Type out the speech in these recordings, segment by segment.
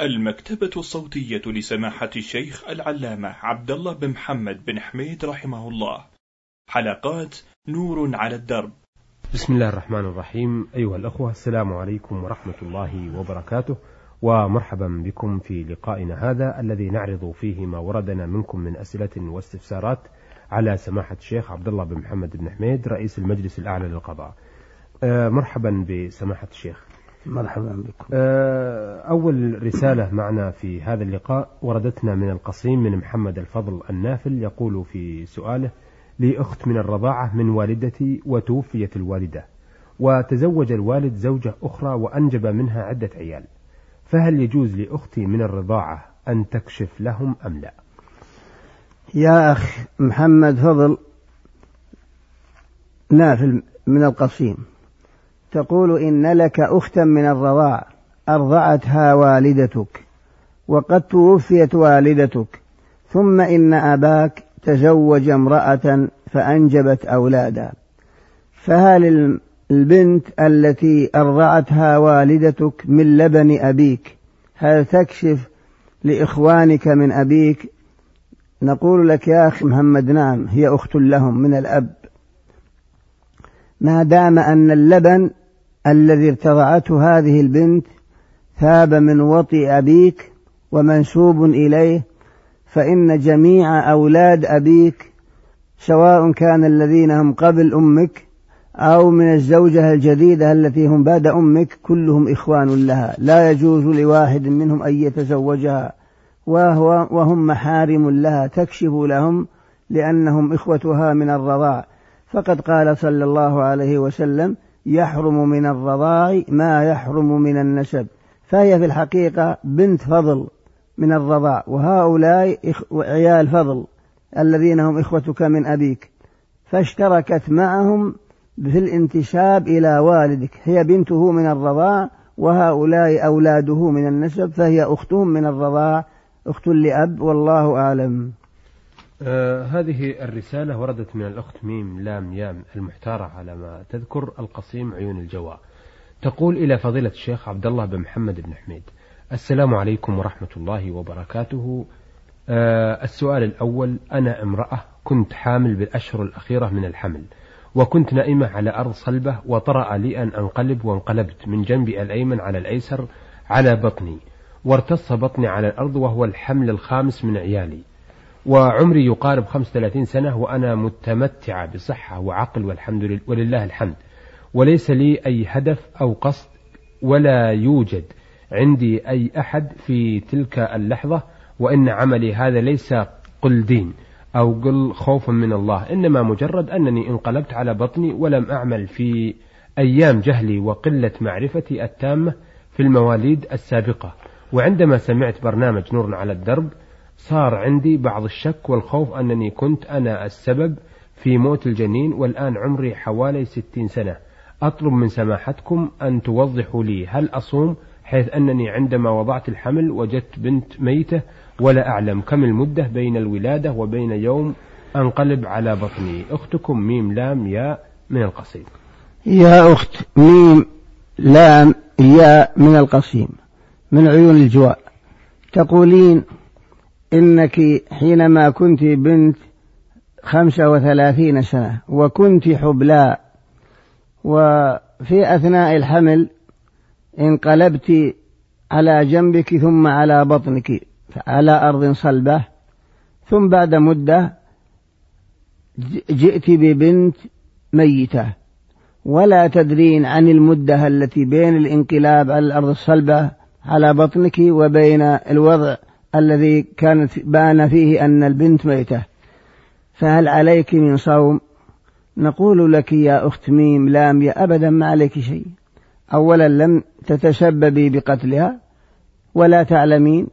المكتبة الصوتية لسماحة الشيخ العلامة عبد الله بن محمد بن حميد رحمه الله. حلقات نور على الدرب. بسم الله الرحمن الرحيم. أيها الأخوة السلام عليكم ورحمة الله وبركاته ومرحبا بكم في لقائنا هذا الذي نعرض فيه ما وردنا منكم من أسئلة واستفسارات على سماحة الشيخ عبد الله بن محمد بن حميد رئيس المجلس الأعلى للقضاء. آه، مرحبا بسماحة الشيخ. مرحبا بكم. آه، أول رسالة معنا في هذا اللقاء وردتنا من القصيم من محمد الفضل النافل يقول في سؤاله لي أخت من الرضاعة من والدتي وتوفيت الوالدة وتزوج الوالد زوجة أخرى وأنجب منها عدة عيال فهل يجوز لأختي من الرضاعة أن تكشف لهم أم لا؟ يا أخ محمد فضل نافل من القصيم. تقول إن لك أختا من الرضاع أرضعتها والدتك وقد توفيت والدتك ثم إن أباك تزوج امرأة فأنجبت أولادا. فهل البنت التي أرضعتها والدتك من لبن أبيك هل تكشف لإخوانك من أبيك؟ نقول لك يا أخي محمد نعم هي أخت لهم من الأب. ما دام أن اللبن الذي ارتضعته هذه البنت ثاب من وطئ أبيك ومنسوب إليه فإن جميع أولاد أبيك سواء كان الذين هم قبل أمك أو من الزوجة الجديدة التي هم بعد أمك كلهم إخوان لها. لا يجوز لواحد منهم أن يتزوجها وهو وهم محارم لها. تكشف لهم لأنهم إخوتها من الرضاع. فقد قال صلى الله عليه وسلم يحرم من الرضاع ما يحرم من النسب فهي في الحقيقة بنت فضل من الرضاع وهؤلاء عيال فضل الذين هم إخوتك من أبيك. فاشتركت معهم في الانتساب إلى والدك. هي بنته من الرضاع وهؤلاء أولاده من النسب فهي أختهم من الرضاع. أخت لأب والله أعلم. آه هذه الرسالة وردت من الأخت ميم لام يام المحتارة على ما تذكر القصيم عيون الجواء تقول إلى فضيلة الشيخ عبد الله بن محمد بن حميد السلام عليكم ورحمة الله وبركاته. آه السؤال الأول أنا امرأة كنت حامل بالأشهر الأخيرة من الحمل وكنت نائمة على أرض صلبة وطرأ لي أن أنقلب وانقلبت من جنبي الأيمن على الأيسر على بطني وارتص بطني على الأرض وهو الحمل الخامس من عيالي. وعمري يقارب 35 سنة وأنا متمتعة بصحة وعقل والحمد لله ولله الحمد. وليس لي أي هدف أو قصد ولا يوجد عندي أي أحد في تلك اللحظة وإن عملي هذا ليس قل دين أو قل خوفا من الله إنما مجرد أنني انقلبت على بطني ولم أعمل في أيام جهلي وقلة معرفتي التامة في المواليد السابقة. وعندما سمعت برنامج نور على الدرب صار عندي بعض الشك والخوف أنني كنت أنا السبب في موت الجنين والآن عمري حوالي ستين سنة. أطلب من سماحتكم أن توضحوا لي هل أصوم حيث أنني عندما وضعت الحمل وجدت بنت ميتة ولا أعلم كم المدة بين الولادة وبين يوم أنقلب على بطني. أختكم ميم لام يا من القصيم. يا أخت ميم لام يا من القصيم. من عيون الجواء تقولين إنك حينما كنت بنت خمسة وثلاثين سنة وكنت حبلاء وفي أثناء الحمل انقلبت على جنبك ثم على بطنك على أرض صلبة ثم بعد مدة جئت ببنت ميتة. ولا تدرين عن المدة التي بين الانقلاب على الأرض الصلبة على بطنك وبين الوضع الذي كانت بان فيه أن البنت ميتة. فهل عليك من صوم؟ نقول لك يا أخت ميم لام يا أبدا ما عليك شيء. أولا لم تتسببي بقتلها ولا تعلمين.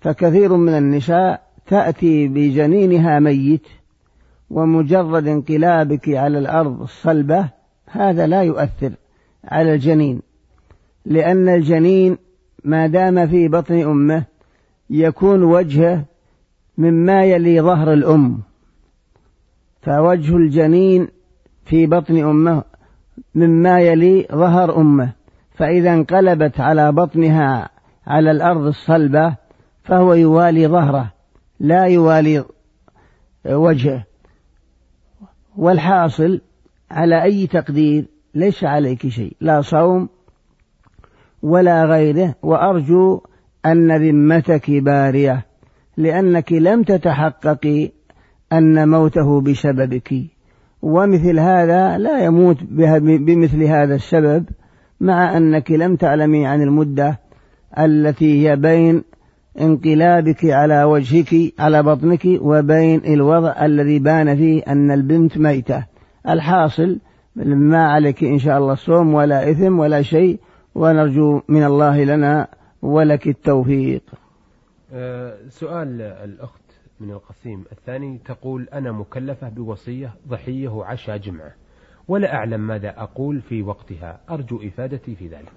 فكثير من النساء تأتي بجنينها ميت ومجرد انقلابك على الأرض الصلبة هذا لا يؤثر على الجنين. لأن الجنين ما دام في بطن أمه يكون وجهه مما يلي ظهر الأم. فوجه الجنين في بطن أمه مما يلي ظهر أمه. فإذا انقلبت على بطنها على الأرض الصلبة فهو يوالي ظهره لا يوالي وجهه. والحاصل على أي تقدير؟ ليس عليك شيء لا صوم ولا غيره. وأرجو أن ذمتك بارية لأنك لم تتحققي أن موته بسببك. ومثل هذا لا يموت بمثل هذا السبب مع أنك لم تعلمي عن المدة التي هي بين انقلابك على وجهك على بطنك وبين الوضع الذي بان فيه أن البنت ميتة. الحاصل ما عليك إن شاء الله صوم ولا إثم ولا شيء ونرجو من الله لنا ولك التوفيق. أه سؤال الأخت من القسيم الثاني تقول أنا مكلفة بوصية ضحية عشاء جمعة ولا أعلم ماذا أقول في وقتها أرجو إفادتي في ذلك.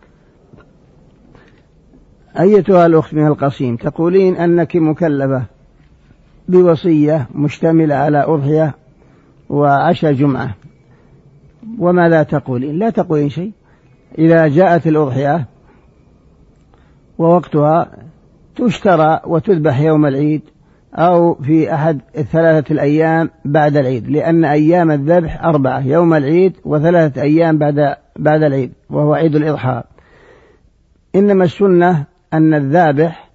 أيتها الأخت من القصيم تقولين أنك مكلفة بوصية مشتملة على أضحية وعشاء جمعة. وماذا تقولين؟ لا تقولين شيء. إذا جاءت الأضحية ووقتها تشترى وتذبح يوم العيد أو في أحد الثلاثة الأيام بعد العيد لأن أيام الذبح أربعة يوم العيد وثلاثة أيام بعد بعد العيد وهو عيد الإضحى. إنما السنة أن الذابح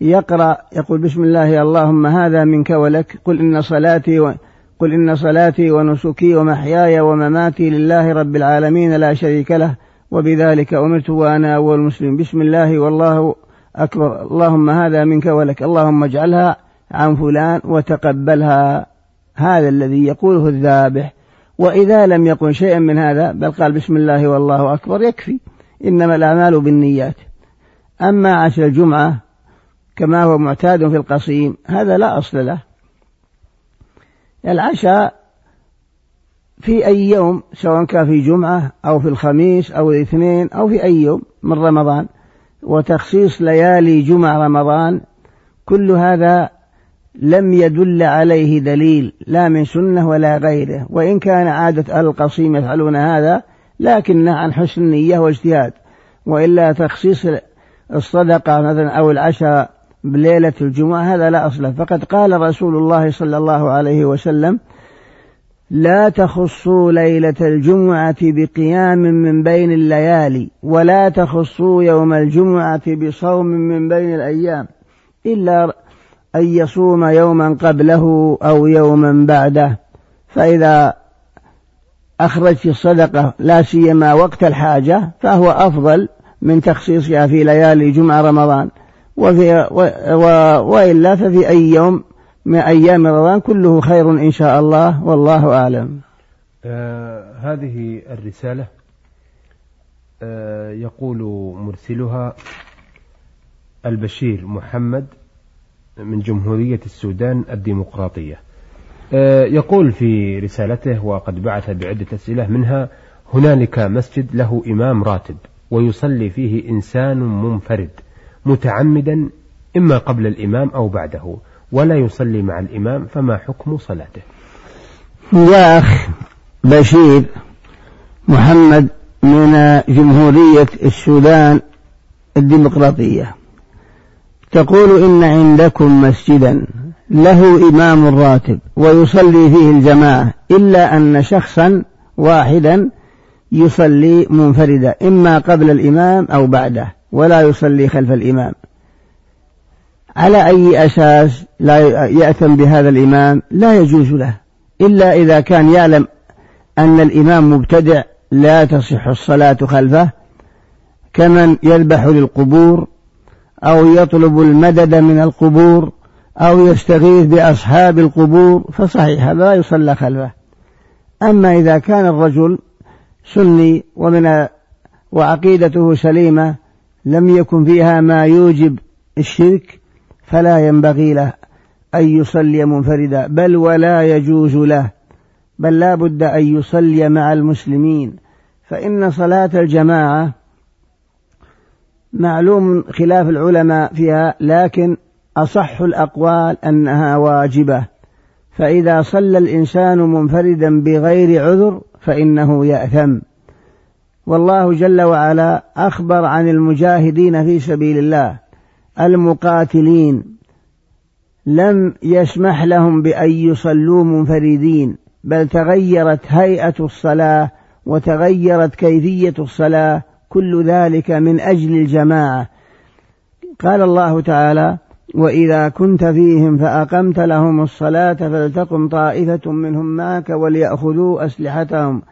يقرأ يقول بسم الله اللهم هذا منك ولك قل إن صلاتي و قل إن صلاتي ونسكي ومحياي ومماتي لله رب العالمين لا شريك له. وبذلك أمرت وأنا أول مسلم. بسم الله والله أكبر. اللهم هذا منك ولك. اللهم اجعلها عن فلان وتقبلها. هذا الذي يقوله الذابح. وإذا لم يقل شيئا من هذا بل قال بسم الله والله أكبر يكفي. إنما الأعمال بالنيات. أما عشر الجمعة كما هو معتاد في القصيم هذا لا أصل له. العشاء في أي يوم سواء كان في جمعة أو في الخميس أو الاثنين أو في أي يوم من رمضان. وتخصيص ليالي جمع رمضان كل هذا لم يدل عليه دليل لا من سنة ولا غيره. وإن كان عادة أهل القصيم يفعلون هذا لكنه عن حسن نية واجتهاد. وإلا تخصيص الصدقة مثلا أو العشاء بليلة الجمعة هذا لا أصل فقد قال رسول الله صلى الله عليه وسلم لا تخصوا ليلة الجمعة بقيام من بين الليالي ولا تخصوا يوم الجمعة بصوم من بين الأيام إلا أن يصوم يوما قبله أو يوما بعده. فإذا أخرجت الصدقة لا سيما وقت الحاجة فهو أفضل من تخصيصها في ليالي جمعة رمضان. وفي و و وإلا ففي أي يوم من أيام رمضان كله خير إن شاء الله والله أعلم. آه هذه الرسالة آه يقول مرسلها البشير محمد من جمهورية السودان الديمقراطية. آه يقول في رسالته وقد بعث بعدة أسئلة منها هنالك مسجد له إمام راتب ويصلي فيه إنسان منفرد متعمدا إما قبل الإمام أو بعده ولا يصلي مع الإمام فما حكم صلاته؟ يا أخ بشير محمد من جمهورية السودان الديمقراطية. تقول إن عندكم مسجدا له إمام راتب ويصلي فيه الجماعة إلا أن شخصا واحدا يصلي منفردا إما قبل الإمام أو بعده ولا يصلي خلف الإمام. على أي أساس لا يأثم بهذا الإمام لا يجوز له. إلا إذا كان يعلم أن الإمام مبتدع لا تصح الصلاة خلفه كمن يذبح للقبور أو يطلب المدد من القبور أو يستغيث بأصحاب القبور فصحيح هذا لا يصلى خلفه. أما إذا كان الرجل سني ومن وعقيدته سليمة لم يكن فيها ما يوجب الشرك فلا ينبغي له أن يصلي منفردا بل ولا يجوز له بل لا بد أن يصلي مع المسلمين. فإن صلاة الجماعة معلوم خلاف العلماء فيها لكن أصح الأقوال أنها واجبة. فإذا صلى الإنسان منفردا بغير عذر فإنه يأثم. والله جل وعلا أخبر عن المجاهدين في سبيل الله. المقاتلين لم يسمح لهم بأن يصلوا منفردين بل تغيرت هيئة الصلاة وتغيرت كيفية الصلاة كل ذلك من أجل الجماعة. قال الله تعالى وإذا كنت فيهم فأقمت لهم الصلاة فلتقم طائفة منهم معك وليأخذوا أسلحتهم.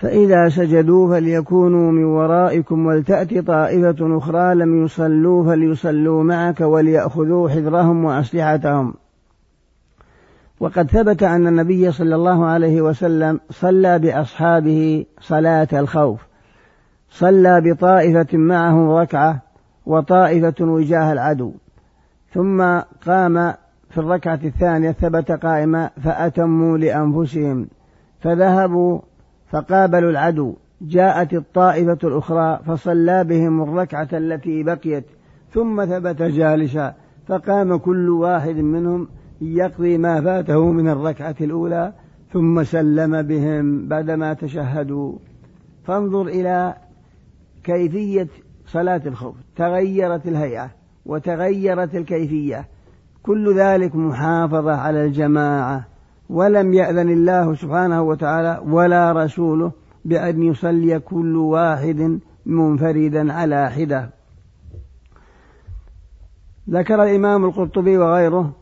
فإذا سجدوا فليكونوا من ورائكم ولتأت طائفة أخرى لم يصلوا فليصلوا معك وليأخذوا حذرهم وأسلحتهم. وقد ثبت أن النبي صلى الله عليه وسلم صلى بأصحابه صلاة الخوف. صلى بطائفة معه ركعة وطائفة وجاه العدو. ثم قام في الركعة الثانية ثبت قائما فأتموا لأنفسهم. فذهبوا فقابلوا العدو جاءت الطائفة الأخرى فصلى بهم الركعة التي بقيت ثم ثبت جالسا فقام كل واحد منهم يقضي ما فاته من الركعة الأولى ثم سلم بهم بعدما تشهدوا. فانظر إلى كيفية صلاة الخوف. تغيرت الهيئة وتغيرت الكيفية. كل ذلك محافظة على الجماعة. ولم يأذن الله سبحانه وتعالى ولا رسوله بأن يصلي كل واحد منفردا على حدة. ذكر الإمام القرطبي وغيره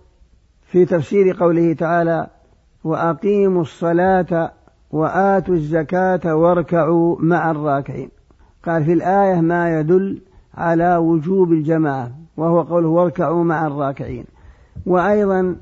في تفسير قوله تعالى وأقيموا الصلاة وآتوا الزكاة واركعوا مع الراكعين قال في الآية ما يدل على وجوب الجماعة وهو قوله واركعوا مع الراكعين وأيضا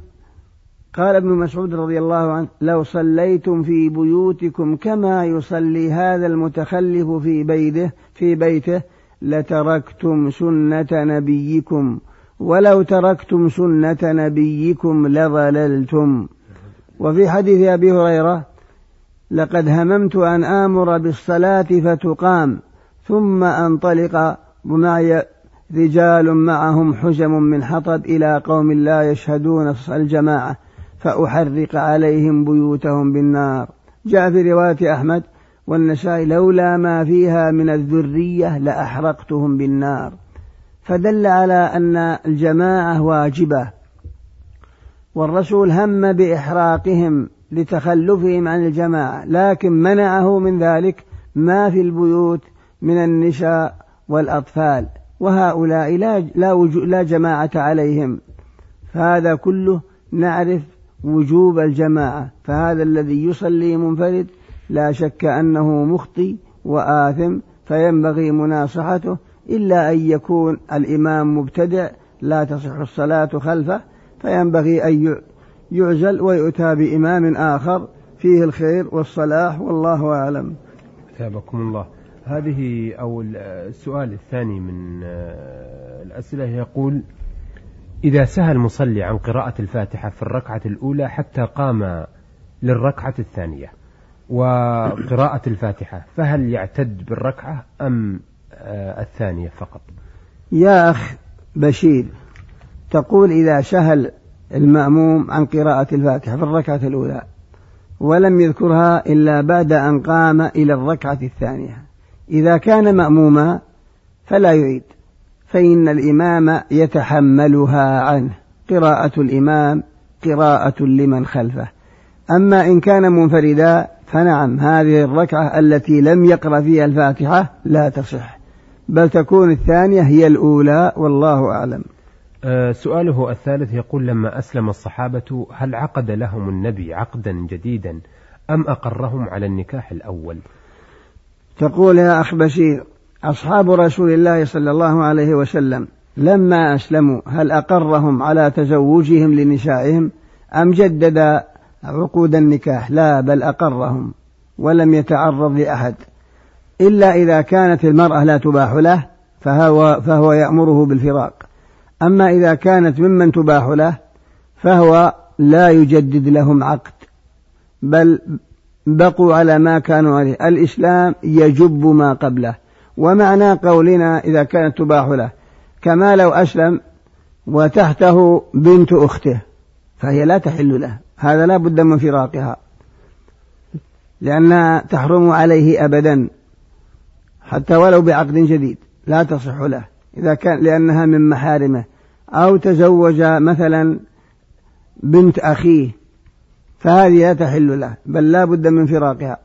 قال ابن مسعود رضي الله عنه لو صليتم في بيوتكم كما يصلي هذا المتخلف في بيته في بيته لتركتم سنة نبيكم. ولو تركتم سنة نبيكم لضللتم. وفي حديث أبي هريرة لقد هممت أن آمر بالصلاة فتقام ثم أنطلق ومعي رجال معهم حزم من حطب إلى قوم لا يشهدون الجماعة. فأحرق عليهم بيوتهم بالنار. جاء في رواية أحمد والنسائي لولا ما فيها من الذرية لأحرقتهم بالنار. فدل على أن الجماعة واجبة والرسول هم بإحراقهم لتخلفهم عن الجماعة لكن منعه من ذلك ما في البيوت من النساء والأطفال وهؤلاء لا لا, لا جماعة عليهم. فهذا كله نعرف وجوب الجماعة فهذا الذي يصلي منفرد لا شك أنه مخطي وآثم فينبغي مناصحته إلا أن يكون الإمام مبتدع لا تصح الصلاة خلفه فينبغي أن يعزل ويؤتى بإمام آخر فيه الخير والصلاح والله أعلم. ثابكم الله. هذه أو السؤال الثاني من آه، الأسئلة يقول إذا سهى المصلي عن قراءة الفاتحة في الركعة الأولى حتى قام للركعة الثانية وقراءة الفاتحة فهل يعتد بالركعة أم آه، الثانية فقط؟ يا أخ بشير تقول إذا سهل المأموم عن قراءة الفاتحة في الركعة الأولى ولم يذكرها إلا بعد أن قام إلى الركعة الثانية إذا كان مأموما فلا يعيد. فإن الإمام يتحملها عنه. قراءة الإمام قراءة لمن خلفه. أما إن كان منفردا فنعم هذه الركعة التي لم يقرأ فيها الفاتحة لا تصح. بل تكون الثانية هي الأولى والله أعلم. أه سؤاله الثالث يقول لما أسلم الصحابة هل عقد لهم النبي عقدا جديدا أم أقرهم على النكاح الأول؟ تقول يا أخ بشير أصحاب رسول الله صلى الله عليه وسلم لما أسلموا هل أقرهم على تزوجهم لنسائهم أم جدد عقود النكاح؟ لا بل أقرهم ولم يتعرض لأحد. إلا إذا كانت المرأة لا تباح له فهو, فهو يأمره بالفراق. أما إذا كانت ممن تباح له فهو لا يجدد لهم عقد. بل بقوا على ما كانوا عليه. الإسلام يجب ما قبله. ومعنى قولنا إذا كانت تباح له كما لو أسلم وتحته بنت أخته فهي لا تحل له هذا لا بد من فراقها لأنها تحرم عليه أبدا حتى ولو بعقد جديد لا تصح له إذا كان لأنها من محارمه أو تزوج مثلا بنت أخيه فهذه لا تحل له بل لا بد من فراقها.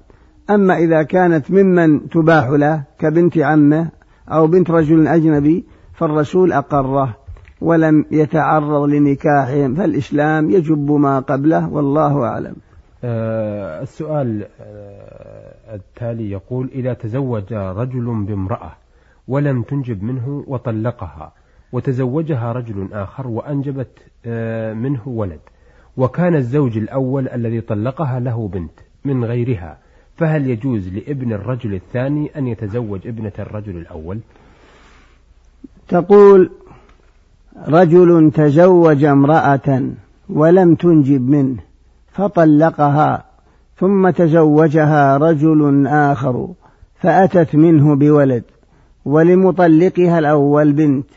أما إذا كانت ممن تباح له كبنت عمه أو بنت رجل أجنبي فالرسول أقره ولم يتعرض لنكاحهم فالإسلام يجب ما قبله والله أعلم. آه السؤال آه التالي يقول إذا تزوج رجل بامرأة ولم تنجب منه وطلقها وتزوجها رجل آخر وأنجبت آه منه ولد وكان الزوج الأول الذي طلقها له بنت من غيرها فهل يجوز لابن الرجل الثاني أن يتزوج ابنة الرجل الأول؟ تقول رجل تزوج امرأة ولم تنجب منه فطلقها ثم تزوجها رجل آخر فأتت منه بولد ولمطلقها الأول بنت.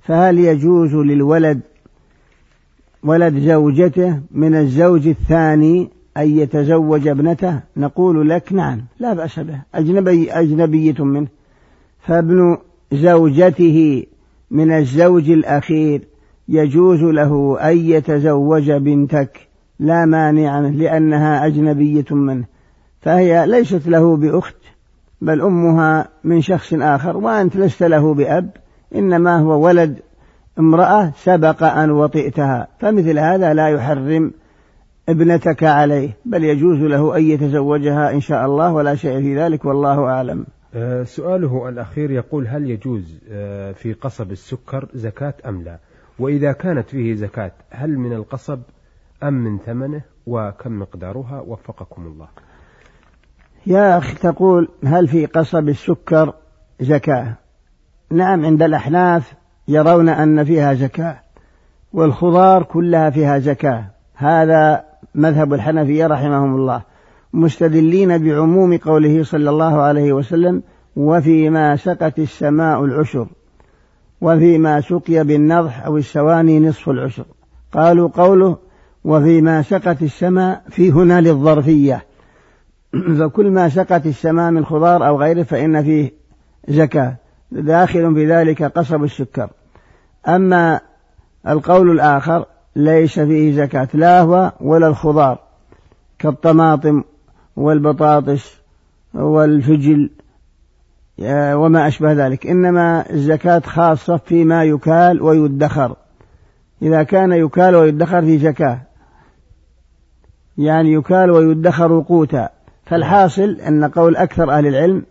فهل يجوز للولد ولد زوجته من الزوج الثاني أن يتزوج ابنته نقول لك نعم لا بأس به أجنبي أجنبية منه. فابن زوجته من الزوج الأخير يجوز له أن يتزوج بنتك لا مانع لأنها أجنبية منه. فهي ليست له بأخت بل أمها من شخص آخر وأنت لست له بأب إنما هو ولد امرأة سبق أن وطئتها. فمثل هذا لا يحرم ابنتك عليه. بل يجوز له أن يتزوجها إن شاء الله ولا شيء في ذلك والله أعلم. آه، سؤاله الأخير يقول هل يجوز آه، في قصب السكر زكاة أم لا؟ وإذا كانت فيه زكاة هل من القصب أم من ثمنه؟ وكم مقدارها؟ وفقكم الله. يا أخي تقول هل في قصب السكر زكاة؟ نعم عند الأحناف يرون أن فيها زكاة والخضار كلها فيها زكاة. هذا مذهب الحنفية رحمهم الله مستدلين بعموم قوله صلى الله عليه وسلم وفيما سقت السماء العشر وفيما سقي بالنضح أو السواني نصف العشر قالوا قوله وفيما سقت السماء في هنا للظرفية. فكل ما سقت السماء من خضار أو غيره فإن فيه زكاة داخل في ذلك قصب السكر أما القول الآخر ليس فيه زكاة لا هو ولا الخضار كالطماطم والبطاطس والفجل وما أشبه ذلك. إنما الزكاة خاصة فيما يكال ويدخر. إذا كان يكال ويدخر في زكاة. يعني يكال ويدخر قوتا. فالحاصل أن قول أكثر أهل العلم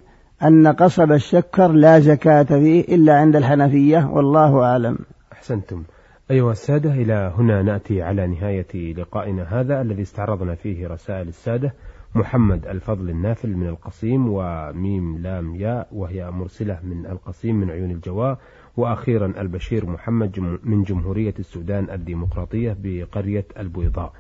أن قصب السكر لا زكاة فيه إلا عند الحنفية والله أعلم. أحسنتم. أيها السادة إلى هنا نأتي على نهاية لقائنا هذا الذي استعرضنا فيه رسائل السادة محمد الفضل النافل من القصيم وميم لام ياء وهي مرسلة من القصيم من عيون الجواء وأخيرا البشير محمد من جمهورية السودان الديمقراطية بقرية البيضاء.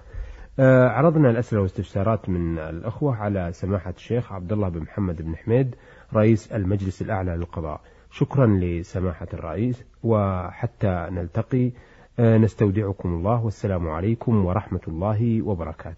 آه، عرضنا الأسئلة والاستفسارات من الأخوة على سماحة الشيخ عبد الله بن محمد بن حميد رئيس المجلس الأعلى للقضاء. شكرا لسماحة الرئيس وحتى نلتقي نستودعكم الله والسلام عليكم ورحمة الله وبركاته.